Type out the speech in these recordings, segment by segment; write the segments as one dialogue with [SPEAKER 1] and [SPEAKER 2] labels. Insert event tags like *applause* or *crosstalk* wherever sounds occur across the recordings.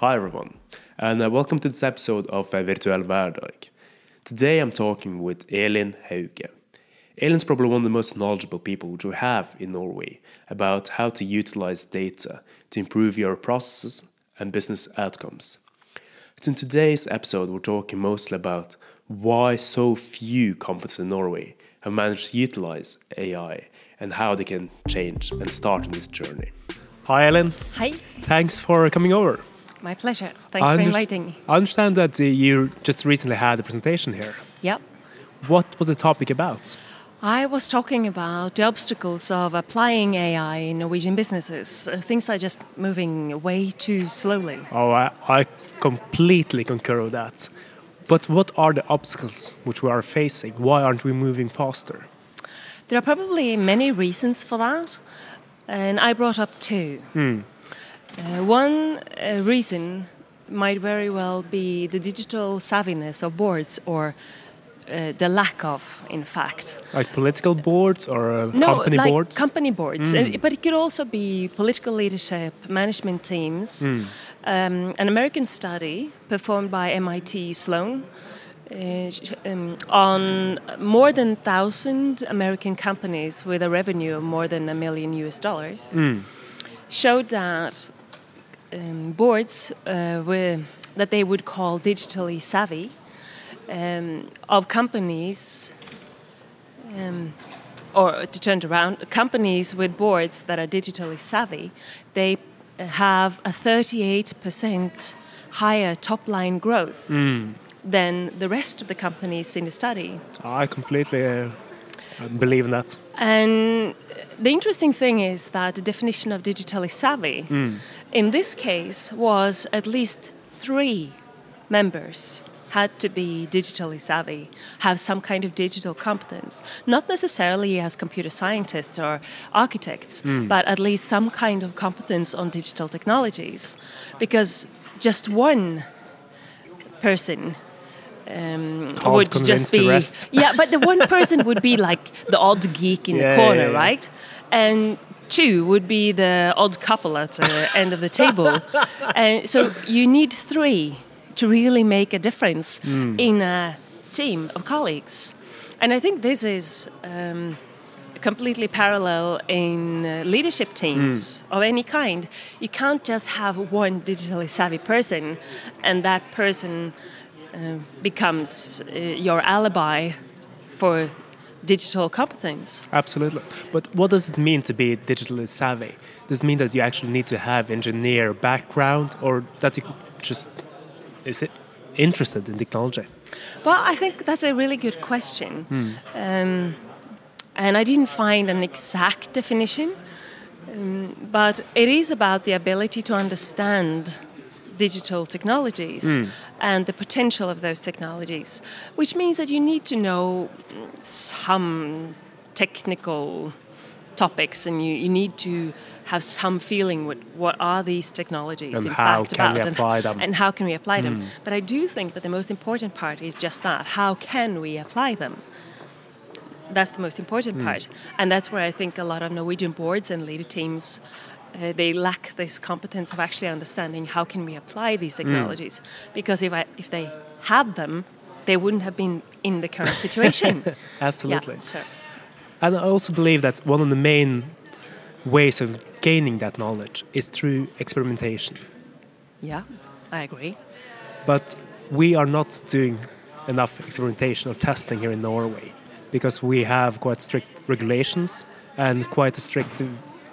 [SPEAKER 1] Hi everyone, and uh, welcome to this episode of uh, Virtuell Hverdag. Today I'm talking with Elin Hauge. Elin's probably one of the most knowledgeable people which we have in Norway about how to utilize data to improve your processes and business outcomes. So in today's episode, we're talking mostly about why so few companies in Norway have managed to utilize AI and how they can change and start on this journey. Hi, Elin.
[SPEAKER 2] Hi.
[SPEAKER 1] Thanks for coming over.
[SPEAKER 2] My pleasure. Thanks
[SPEAKER 1] I
[SPEAKER 2] for inviting me.
[SPEAKER 1] I understand that uh, you just recently had a presentation here.
[SPEAKER 2] Yep.
[SPEAKER 1] What was the topic about?
[SPEAKER 2] I was talking about the obstacles of applying AI in Norwegian businesses. Uh, things are just moving way too slowly.
[SPEAKER 1] Oh, I, I completely concur with that. But what are the obstacles which we are facing? Why aren't we moving faster?
[SPEAKER 2] There are probably many reasons for that, and I brought up two. Uh, one uh, reason might very well be the digital savviness of boards or uh, the lack of, in fact.
[SPEAKER 1] Like political boards or uh,
[SPEAKER 2] No,
[SPEAKER 1] company
[SPEAKER 2] like
[SPEAKER 1] boards?
[SPEAKER 2] company boards, Uh, but it could also be political leadership, management teams. Um, an American study performed by MIT Sloan uh, um, on more than thousand American companies with a revenue of more than a million US dollars showed that um, boards uh, were that they would call digitally savvy um, of companies um, or to turn it around, companies with boards that are digitally savvy, they have a 38% higher top line growth than the rest of the companies in the study.
[SPEAKER 1] I completely uh, believe in that.
[SPEAKER 2] And the interesting thing is that the definition of digitally savvy in this case was at least three members had to be digitally savvy, have some kind of digital competence, not necessarily as computer scientists or architects, but at least some kind of competence on digital technologies. Because just one person um, would just be yeah, but the one person would be like the odd geek in *laughs*
[SPEAKER 1] Yeah,
[SPEAKER 2] the corner,
[SPEAKER 1] yeah, yeah.
[SPEAKER 2] right? And two would be the odd couple at the end of the table. *laughs* And so you need three to really make a difference
[SPEAKER 1] Hmm.
[SPEAKER 2] in a team of colleagues. And I think this is um, completely parallel in uh, leadership teams of any kind. You can't just have one digitally savvy person and that person uh, becomes uh, your alibi for digital competence.
[SPEAKER 1] Absolutely. But what does it mean to be digitally savvy? Does it mean that you actually need to have engineer background or that you just is it interested in technology?
[SPEAKER 2] Well, I think that's a really good question. Um, and I didn't find an exact definition, um, but it is about the ability to understand digital technologies and the potential of those technologies, which means that you need to know some technical topics and you, you need to have some feeling with what are these technologies
[SPEAKER 1] And
[SPEAKER 2] in
[SPEAKER 1] how
[SPEAKER 2] fact about and-
[SPEAKER 1] them?
[SPEAKER 2] and how can we apply them. Mm. But i do think that the most important part is just that. How can we apply them? That's the most important mm. part. And that's where i think a lot of norwegian boards and leader teams uh, they lack this competence of actually understanding how can we apply these technologies. Because if, I, if they had them they wouldn't have been in the current situation. *laughs*
[SPEAKER 1] Absolutely.
[SPEAKER 2] yeah, so.
[SPEAKER 1] And I also believe that one of the main ways of gaining that knowledge is through experimentation.
[SPEAKER 2] yeah i agree.
[SPEAKER 1] But we are not doing enough experimentation or testing here in Norway because we have quite strict regulations and quite a strict,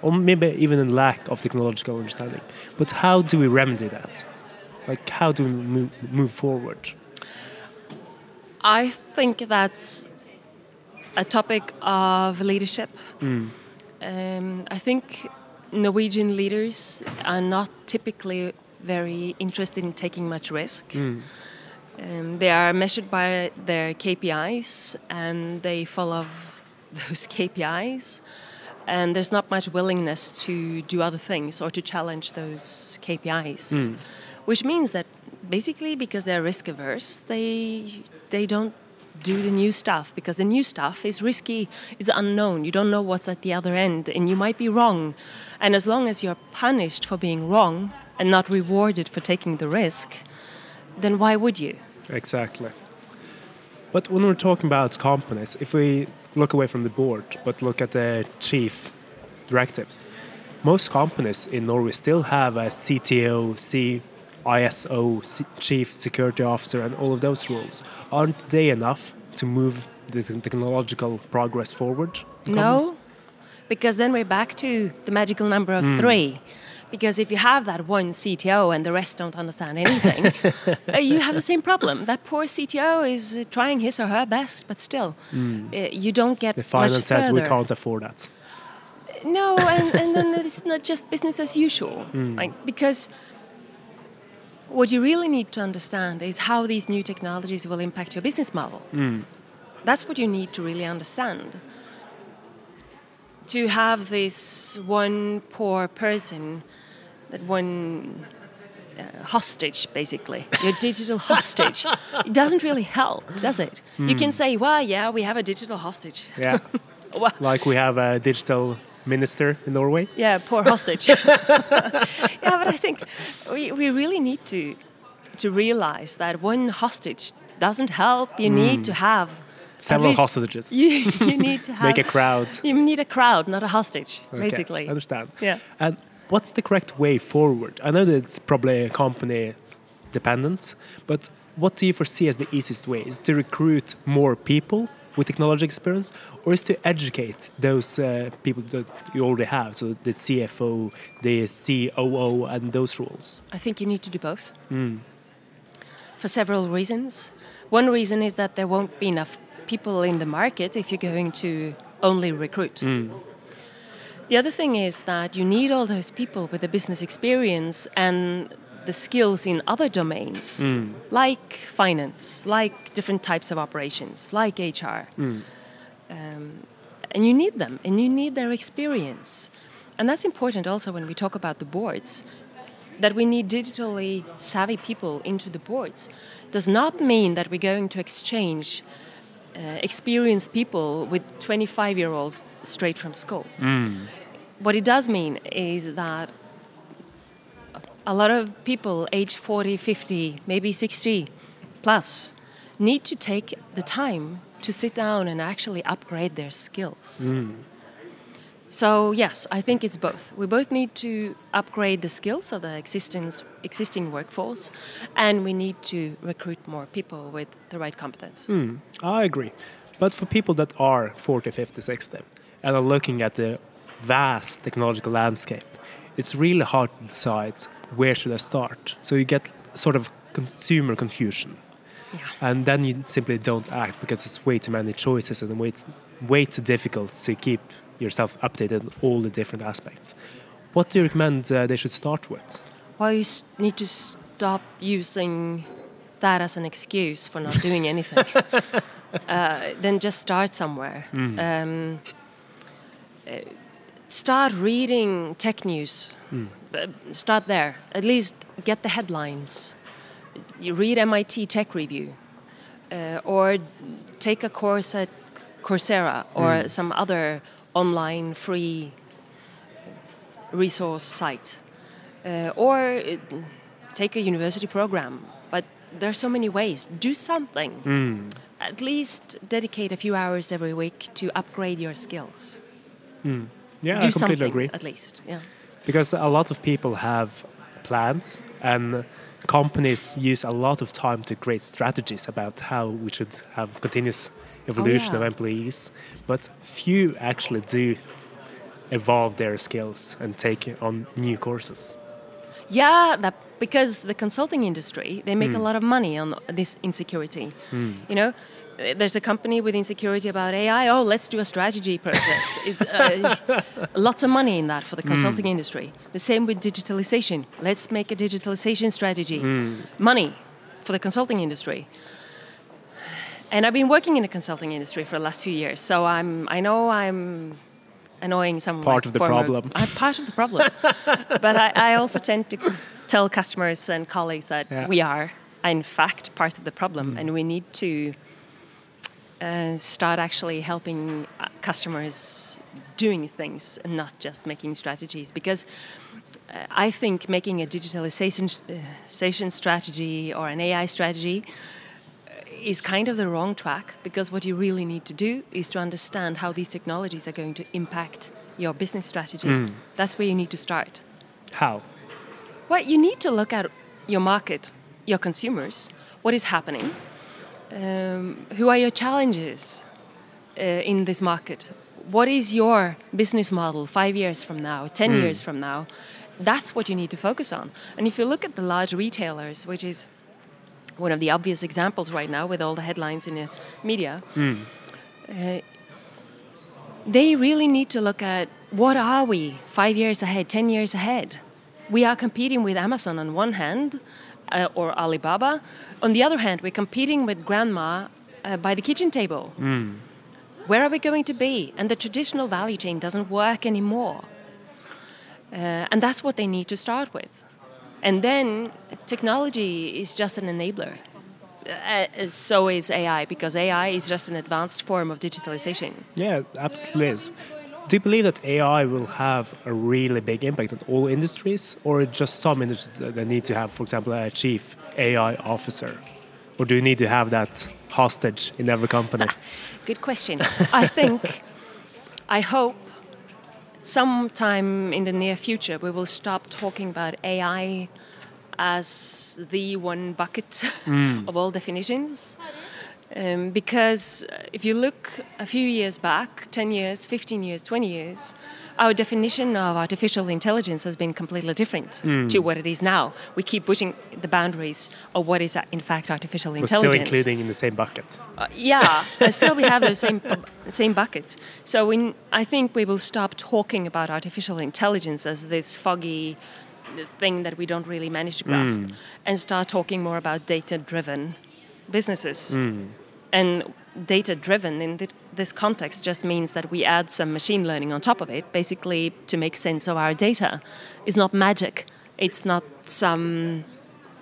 [SPEAKER 1] or maybe even a lack of technological understanding. But how do we remedy that? Like, how do we move, move forward?
[SPEAKER 2] I think that's a topic of leadership. Um, I think Norwegian leaders are not typically very interested in taking much risk. Um, they are measured by their KPIs and they follow those *laughs* KPIs. And there's not much willingness to do other things or to challenge those KPIs, hmm. which means that basically because they're risk averse, they they don't do the new stuff because the new stuff is risky, it's unknown. You don't know what's at the other end, and you might be wrong. And as long as you're punished for being wrong, and not rewarded for taking the risk, then why would you?
[SPEAKER 1] Exactly. But when we're talking about companies, if we look away from the board but look at the chief directives, most companies in Norway still have a CTO, CISO, C Chief Security Officer, and all of those roles. Aren't they enough to move the technological progress forward?
[SPEAKER 2] No, because then we're back to the magical number of mm. three. Because if you have that one CTO and the rest don't understand anything, *laughs* uh, you have the same problem. That poor CTO is trying his or her best, but still, mm. uh, you don't get
[SPEAKER 1] the finance
[SPEAKER 2] says
[SPEAKER 1] we can't afford that.
[SPEAKER 2] No, and, and then it's not just business as usual, *laughs* mm. like because what you really need to understand is how these new technologies will impact your business model. Mm. That's what you need to really understand. To have this one poor person, that one uh, hostage, basically, your digital hostage, *laughs* it doesn't really help, does it? Mm. You can hmm. say, well, yeah, we have a digital hostage.
[SPEAKER 1] Yeah. *laughs* well, *laughs* like we have a digital minister in Norway.
[SPEAKER 2] Yeah, poor hostage. yeah, but I think we, we really need to to realize that one hostage doesn't help. You mm. need to have
[SPEAKER 1] several hostages.
[SPEAKER 2] You, you, need to have
[SPEAKER 1] make a crowd.
[SPEAKER 2] You need a crowd, not a hostage,
[SPEAKER 1] okay,
[SPEAKER 2] basically.
[SPEAKER 1] I understand.
[SPEAKER 2] Yeah.
[SPEAKER 1] And what's the correct way forward? I know that it's probably company dependent, but what do you foresee as the easiest way? Is to recruit more people with technology experience, or is to educate those uh, people that you already have, so the CFO, the COO, and those roles?
[SPEAKER 2] I think you need to do both. Mm. For several reasons. One reason is that there won't be enough people in the market if you're going to only recruit. Mm. The other thing is that you need all those people with the business experience and the skills in other domains, mm. like finance, like different types of operations, like HR. Mm. Um, and you need them, and you need their experience. And that's important also when we talk about the boards. That we need digitally savvy people into the boards does not mean that we're going to exchange uh, experienced people with 25 year olds straight from school. Mm. What it does mean is that a lot of people aged 40, 50, maybe 60 plus need to take the time to sit down and actually upgrade their skills. Mm. So yes, I think it's both. We both need to upgrade the skills of the existing existing workforce, and we need to recruit more people with the right competence.
[SPEAKER 1] Mm, I agree. But for people that are 40, 50, 60 and are looking at the vast technological landscape, it's really hard to decide where should I start. So you get sort of consumer confusion. Yeah. And then you simply don't act because it's way too many choices and it's way too difficult to keep yourself updated on all the different aspects. What do you recommend uh, they should start with?
[SPEAKER 2] Well, you need to stop using that as an excuse for not doing *laughs* anything. uh, then just start somewhere. Mm. Um, uh, start reading tech news. Mm. Start there. At least get the headlines. You read MIT Tech Review, uh, or take a course at Coursera or mm. some other online free resource site, uh, or uh, take a university program. But there are so many ways. Do something. Mm. At least dedicate a few hours every week to upgrade your skills.
[SPEAKER 1] Mm. Yeah, Do I completely agree.
[SPEAKER 2] At least, yeah.
[SPEAKER 1] Because a lot of people have plans and companies use a lot of time to create strategies about how we should have continuous evolution oh, yeah. of employees, but few actually do evolve their skills and take on new courses.
[SPEAKER 2] Yeah, that because the consulting industry they make mm. a hmm. lot of money on this insecurity. Mm. You know, there's a company with insecurity about AI. Oh, let's do a strategy process. it's uh, *laughs* lots of money in that for the hmm. consulting mm. industry. The same with digitalization. Let's make a digitalization strategy. Hmm. Money for the consulting industry. And I've been working in the consulting industry for the last few years, so I'm I know I'm annoying some
[SPEAKER 1] part of the
[SPEAKER 2] former,
[SPEAKER 1] problem.
[SPEAKER 2] I'm part of the problem, *laughs* but I, I, also tend to tell customers and colleagues that yeah. we are, in fact, part of the problem, mm. and we need to uh, start actually helping uh, customers doing things and not just making strategies because uh, I think making a digitalization strategy or an AI strategy is kind of the wrong track because what you really need to do is to understand how these technologies are going to impact your business strategy. Mm. That's where you need to start.
[SPEAKER 1] How?
[SPEAKER 2] Well, you need to look at your market, your consumers, what is happening, um, who are your challenges uh, in this market, what is your business model five years from now, 10 mm. years from now. That's what you need to focus on. And if you look at the large retailers, which is one of the obvious examples right now with all the headlines in the media, mm. uh, they really need to look at what are we five years ahead, 10 years ahead. We are competing with Amazon on one hand, uh, or Alibaba. On the other hand, we're competing with grandma uh, by the kitchen table. Mm. Where are we going to be? And the traditional value chain doesn't work anymore. Uh, and that's what they need to start with. And then technology is just an enabler. Uh, so is AI, because AI is just an advanced form of digitalization.
[SPEAKER 1] Yeah, absolutely is. Do you believe that AI will have a really big impact on all industries, or just some industries that need to have, for example, a chief AI officer? Or do you need to have that hostage in every company? *laughs*
[SPEAKER 2] Good question. I think, I hope sometime in the near future we will stop talking about AI as the one bucket mm. *laughs* of all definitions. Um, because if you look a few years back 10 years, 15 years, 20 years our definition of artificial intelligence has been completely different mm. to what it is now. We keep pushing the boundaries of what is in fact artificial
[SPEAKER 1] We're
[SPEAKER 2] intelligence.
[SPEAKER 1] Still including in the same bucket.
[SPEAKER 2] Uh, yeah, and still we have those same *laughs* same buckets. So I think we will stop talking about artificial intelligence as this foggy thing that we don't really manage to grasp, mm. and start talking more about data-driven businesses. Mm. And data-driven in the this context just means that we add some machine learning on top of it, basically to make sense of our data. It's not magic. It's not some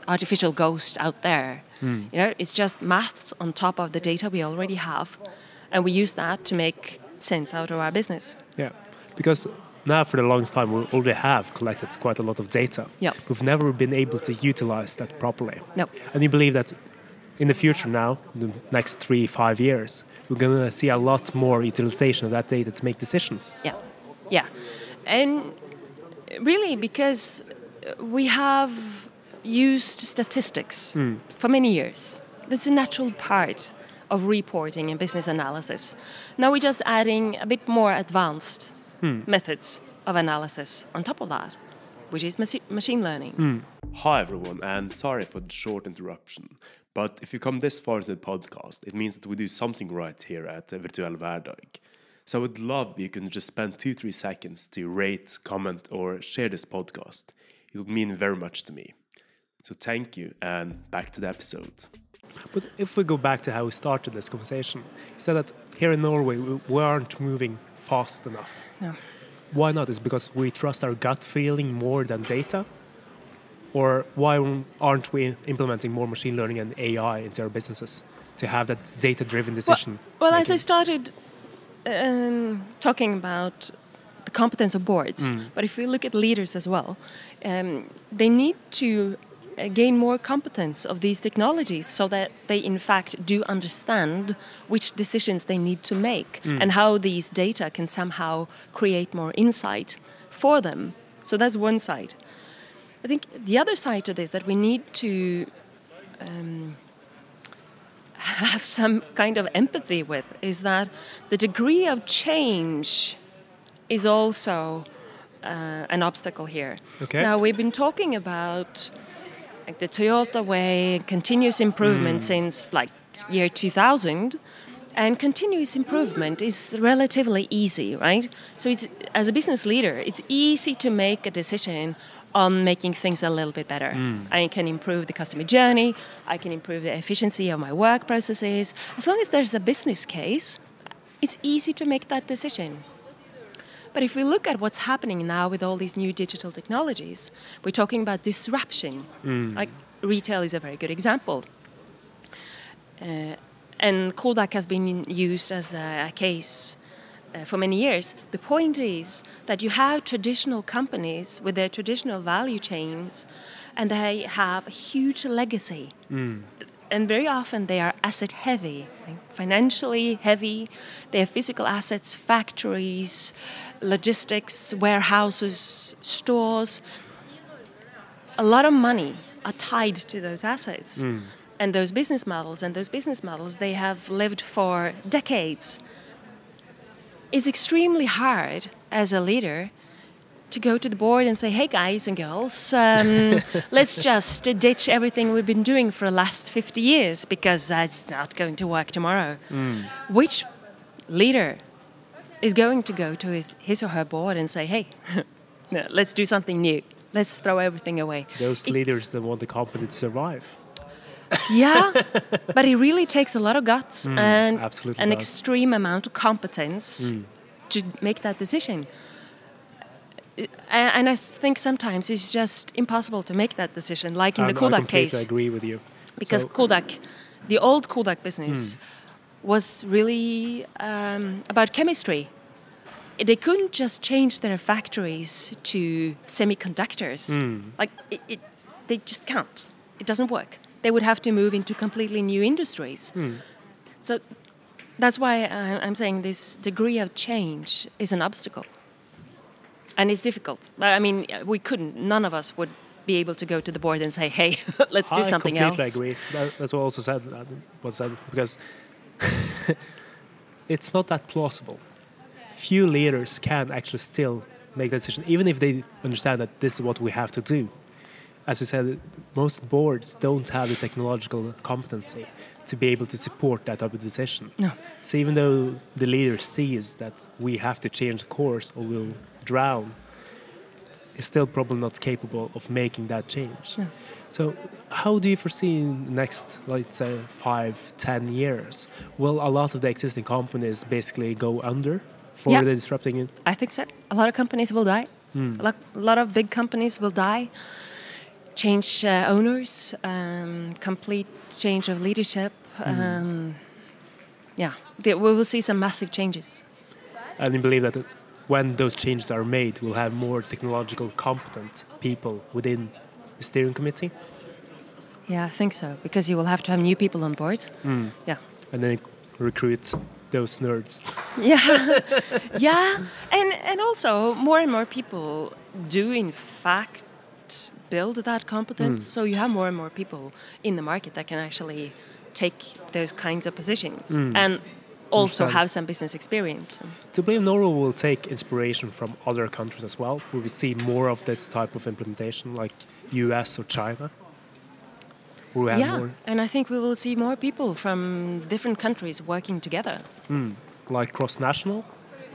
[SPEAKER 2] artificial ghost out there. Mm. You know, it's just maths on top of the data we already have, and we use that to make sense out of our business.
[SPEAKER 1] Yeah, because now for the longest time we already have collected quite a lot of data.
[SPEAKER 2] Yeah.
[SPEAKER 1] We've never been able to utilize that properly.
[SPEAKER 2] No.
[SPEAKER 1] And you believe that in the future now, the next three, five years, we're going to see a lot more utilization of that data to make decisions.
[SPEAKER 2] Yeah, yeah. And really, because we have used statistics mm. for many years, that's a natural part of reporting and business analysis. Now we're just adding a bit more advanced mm. methods of analysis on top of that, which is machine learning. Mm.
[SPEAKER 1] Hi, everyone, and sorry for the short interruption. But if you come this far into the podcast, it means that we do something right here at Virtual Hverdag. So I would love if you can just spend two, three seconds to rate, comment, or share this podcast. It would mean very much to me. So thank you, and back to the episode. But if we go back to how we started this conversation, you said that here in Norway we, we aren't moving fast enough.
[SPEAKER 2] No.
[SPEAKER 1] Why not? Is because we trust our gut feeling more than data? Or why aren't we implementing more machine learning and AI into our businesses to have that data driven decision?
[SPEAKER 2] Well, well as I started um, talking about the competence of boards, mm. but if we look at leaders as well, um, they need to uh, gain more competence of these technologies so that they in fact do understand which decisions they need to make mm. and how these data can somehow create more insight for them so that's one side I think the other side to this that we need to um, *laughs* have some kind of empathy with is that the degree of change is also uh, an obstacle here.
[SPEAKER 1] Okay.
[SPEAKER 2] Now we've been talking about like the Toyota way, continuous improvement mm. since like year 2000, and continuous improvement is relatively easy, right? So it's as a business leader, it's easy to make a decision on making things a little bit better. Mm. I can improve the customer journey, I can improve the efficiency of my work processes. As long as there's a business case, it's easy to make that decision. But if we look at what's happening now with all these new digital technologies, we're talking about disruption. Mm. Like retail is a very good example. Uh, and Kodak has been used as a, a case Uh, for many years. The point is that you have traditional companies with their traditional value chains, and they have a huge legacy. Hmm. And very often they are asset heavy, financially heavy. They have physical assets, factories, logistics, warehouses, stores. A lot of money are tied to those assets hmm. and those business models. And those business models, they have lived for decades it's extremely hard as a leader to go to the board and say, "Hey, guys and girls, um, *laughs* let's just ditch everything we've been doing for the last 50 years because that's not going to work tomorrow." Which leader is going to go to his, his or her board and say, "Hey, no, *laughs* let's do something new. Let's throw everything away."
[SPEAKER 1] Those
[SPEAKER 2] It-
[SPEAKER 1] leaders that want the company to survive. *laughs*
[SPEAKER 2] yeah, but it really takes a lot of guts mm,
[SPEAKER 1] and
[SPEAKER 2] an
[SPEAKER 1] does.
[SPEAKER 2] extreme amount of competence mm. to make that decision. And I think sometimes it's just impossible to make that decision, like in
[SPEAKER 1] And
[SPEAKER 2] the
[SPEAKER 1] I
[SPEAKER 2] Kodak
[SPEAKER 1] completely
[SPEAKER 2] case,
[SPEAKER 1] agree with you.
[SPEAKER 2] because
[SPEAKER 1] So-
[SPEAKER 2] Kodak, the old Kodak business, hmm. was really um, about chemistry. They couldn't just change their factories to semiconductors. Hmm. Like it, it, they just can't. It doesn't work. They would have to move into completely new industries. Hmm. So that's why I- I'm saying this degree of change is an obstacle, and it's difficult. I mean, uh, we couldn't. None of us would be able to go to the board and say, "Hey, *laughs* let's do
[SPEAKER 1] I
[SPEAKER 2] something
[SPEAKER 1] completely
[SPEAKER 2] else."
[SPEAKER 1] agree. That, that's what I also said. uh, What said because *laughs* it's not that plausible. Few leaders can actually still make that decision, even if they understand that this is what we have to do. As you said, most boards don't have the technological competency to be able to support that type of decision.
[SPEAKER 2] No.
[SPEAKER 1] So even though the leader sees that we have to change the course or we'll drown, is still probably not capable of making that change. So, how do you foresee in the next, let's say, five, ten years? Will a lot of the existing companies basically go under for
[SPEAKER 2] Yeah.
[SPEAKER 1] the disrupting it?
[SPEAKER 2] I think so. A lot of companies will die. Hmm. Lot, a lot of big companies will die. Change uh, owners, um, complete change of leadership. Um, yeah, we will see some massive changes.
[SPEAKER 1] And you believe that when those changes are made, we'll have more technological competent people within the steering committee,
[SPEAKER 2] Yeah, I think so because you will have to have new people on board. Yeah.
[SPEAKER 1] and then recruit those nerds. *laughs*
[SPEAKER 2] yeah yeah and and also more and more people do in fact build that competence. Hmm. So you have more and more people in the market that can actually take those kinds of positions hmm. and also
[SPEAKER 1] Understand.
[SPEAKER 2] have some business experience.
[SPEAKER 1] To believe Norway will take inspiration from other countries as well? Will we see more of this type of implementation, like US or China? Will we have
[SPEAKER 2] yeah and i think we will see more people from different countries working together. Hmm.
[SPEAKER 1] Like cross-national?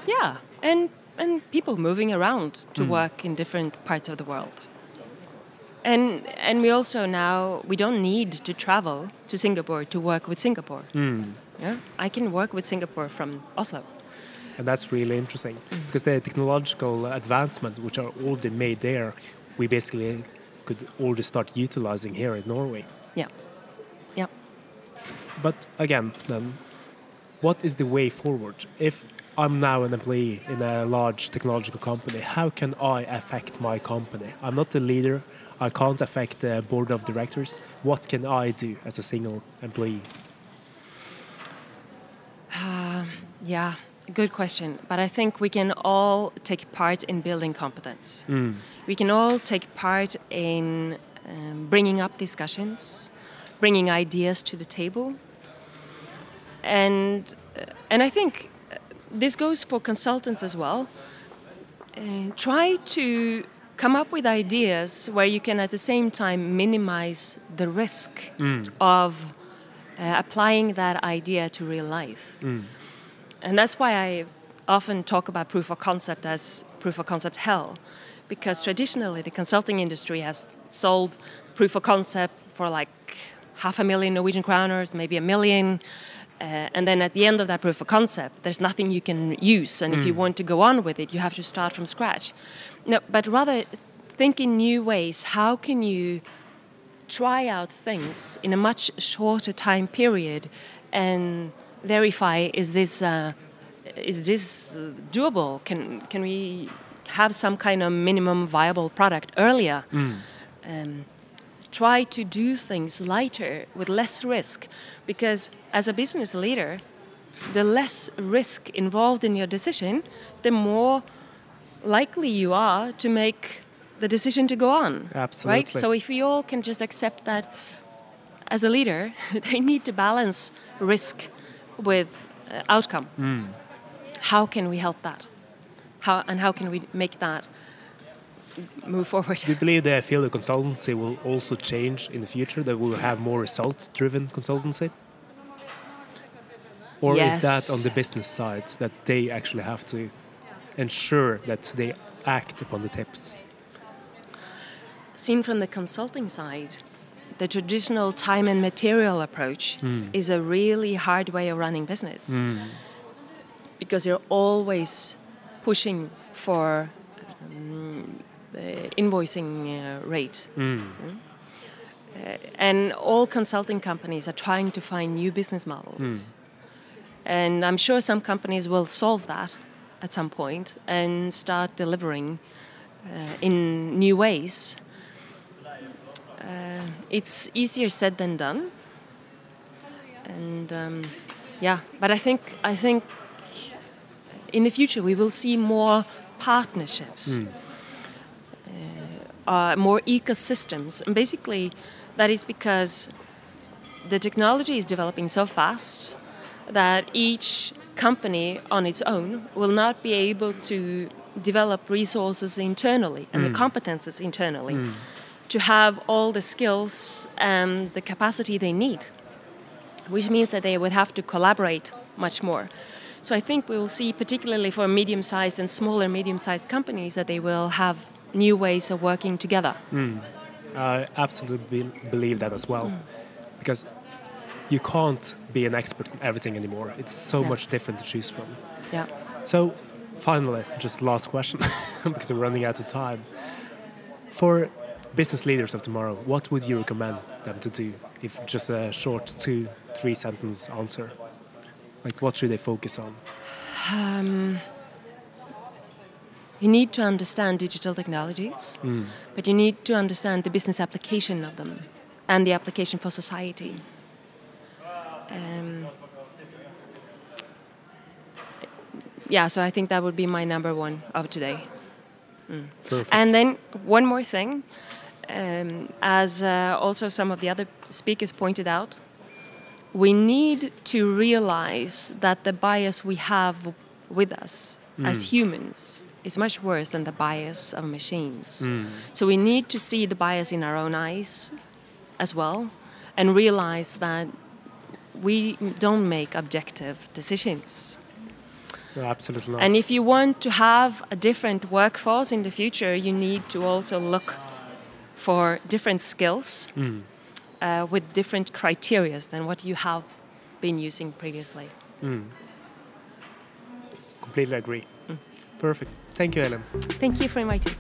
[SPEAKER 2] yeah and and people moving around to work in different parts of the world and and we also now we don't need to travel to singapore to work with singapore
[SPEAKER 1] Hmm.
[SPEAKER 2] yeah i can work with singapore from oslo
[SPEAKER 1] And that's really interesting because the technological advancement, which are already made there, we basically could already start utilizing here in Norway.
[SPEAKER 2] yeah yeah
[SPEAKER 1] But again, then, what is the way forward? If I'm now an employee in a large technological company, how can I affect my company? I'm not the leader. I can't affect the board of directors. What can I do as a single employee?
[SPEAKER 2] yeah good question. But i think we can all take part in building competence. We can all take part in um, bringing up discussions bringing ideas to the table. And uh, and i think uh, this goes for consultants as well. Uh, try to come up with ideas where you can at the same time minimize the risk of uh, applying that idea to real life and that's why I often talk about proof of concept as proof of concept hell. Because traditionally, the consulting industry has sold proof of concept for like half a million Norwegian kroners, maybe a million. Uh, and then at the end of that proof of concept, there's nothing you can use. And if you want to go on with it, you have to start from scratch. No, but rather think in new ways. How can you try out things in a much shorter time period and verify is this uh, is this doable? Can can we have some kind of minimum viable product earlier? Um, try to do things lighter with less risk, because as a business leader, the less risk involved in your decision, the more likely you are to make the decision to go on.
[SPEAKER 1] absolutely Right?
[SPEAKER 2] So if we all can just accept that as a leader, *laughs* they need to balance risk with uh, outcome. How can we help that? How and how can we make that move forward?
[SPEAKER 1] Do you believe the field of consultancy will also change in the future? That we'll have more results-driven consultancy, or is that on the business side that they actually have to ensure that they act upon the tips?
[SPEAKER 2] Seen from the consulting side, the traditional time and material approach is a really hard way of running business because you're always pushing for um, invoicing uh, rate. Mm. Uh, and all consulting companies are trying to find new business models. And I'm sure some companies will solve that at some point and start delivering uh, in new ways. Uh, it's easier said than done. And um, yeah, but I think I think in the future we will see more partnerships, uh, uh, more ecosystems, and basically that is because the technology is developing so fast that each company on its own will not be able to develop resources internally and the competences internally to have all the skills and the capacity they need, which means that they would have to collaborate much more. So I think we will see, particularly for medium-sized and smaller medium-sized companies, that they will have new ways of working together. Hmm.
[SPEAKER 1] I absolutely be- believe that as well, hmm. because you can't be an expert in everything anymore. It's so
[SPEAKER 2] Yeah.
[SPEAKER 1] much different to choose from.
[SPEAKER 2] Yeah.
[SPEAKER 1] So, finally, just last question, *laughs* because we're running out of time. For business leaders of tomorrow, what would you recommend them to do? If just a short two, three sentence answer, like what should they focus on?
[SPEAKER 2] Um, You need to understand digital technologies, but you need to understand the business application of them and the application for society. Um, yeah, so I think that would be my number one of today.
[SPEAKER 1] Perfect.
[SPEAKER 2] And then one more thing, um, as uh, also some of the other speakers pointed out, we need to realize that the bias we have with us as humans is much worse than the bias of machines. Hmm. So we need to see the bias in our own eyes as well and realize that we don't make objective decisions.
[SPEAKER 1] No, absolutely not.
[SPEAKER 2] And if you want to have a different workforce in the future, you need to also look for different skills hmm. uh, with different criteria than what you have been using previously. Hmm.
[SPEAKER 1] Completely agree. Perfect. Thank you, Elin.
[SPEAKER 2] Thank you for inviting me.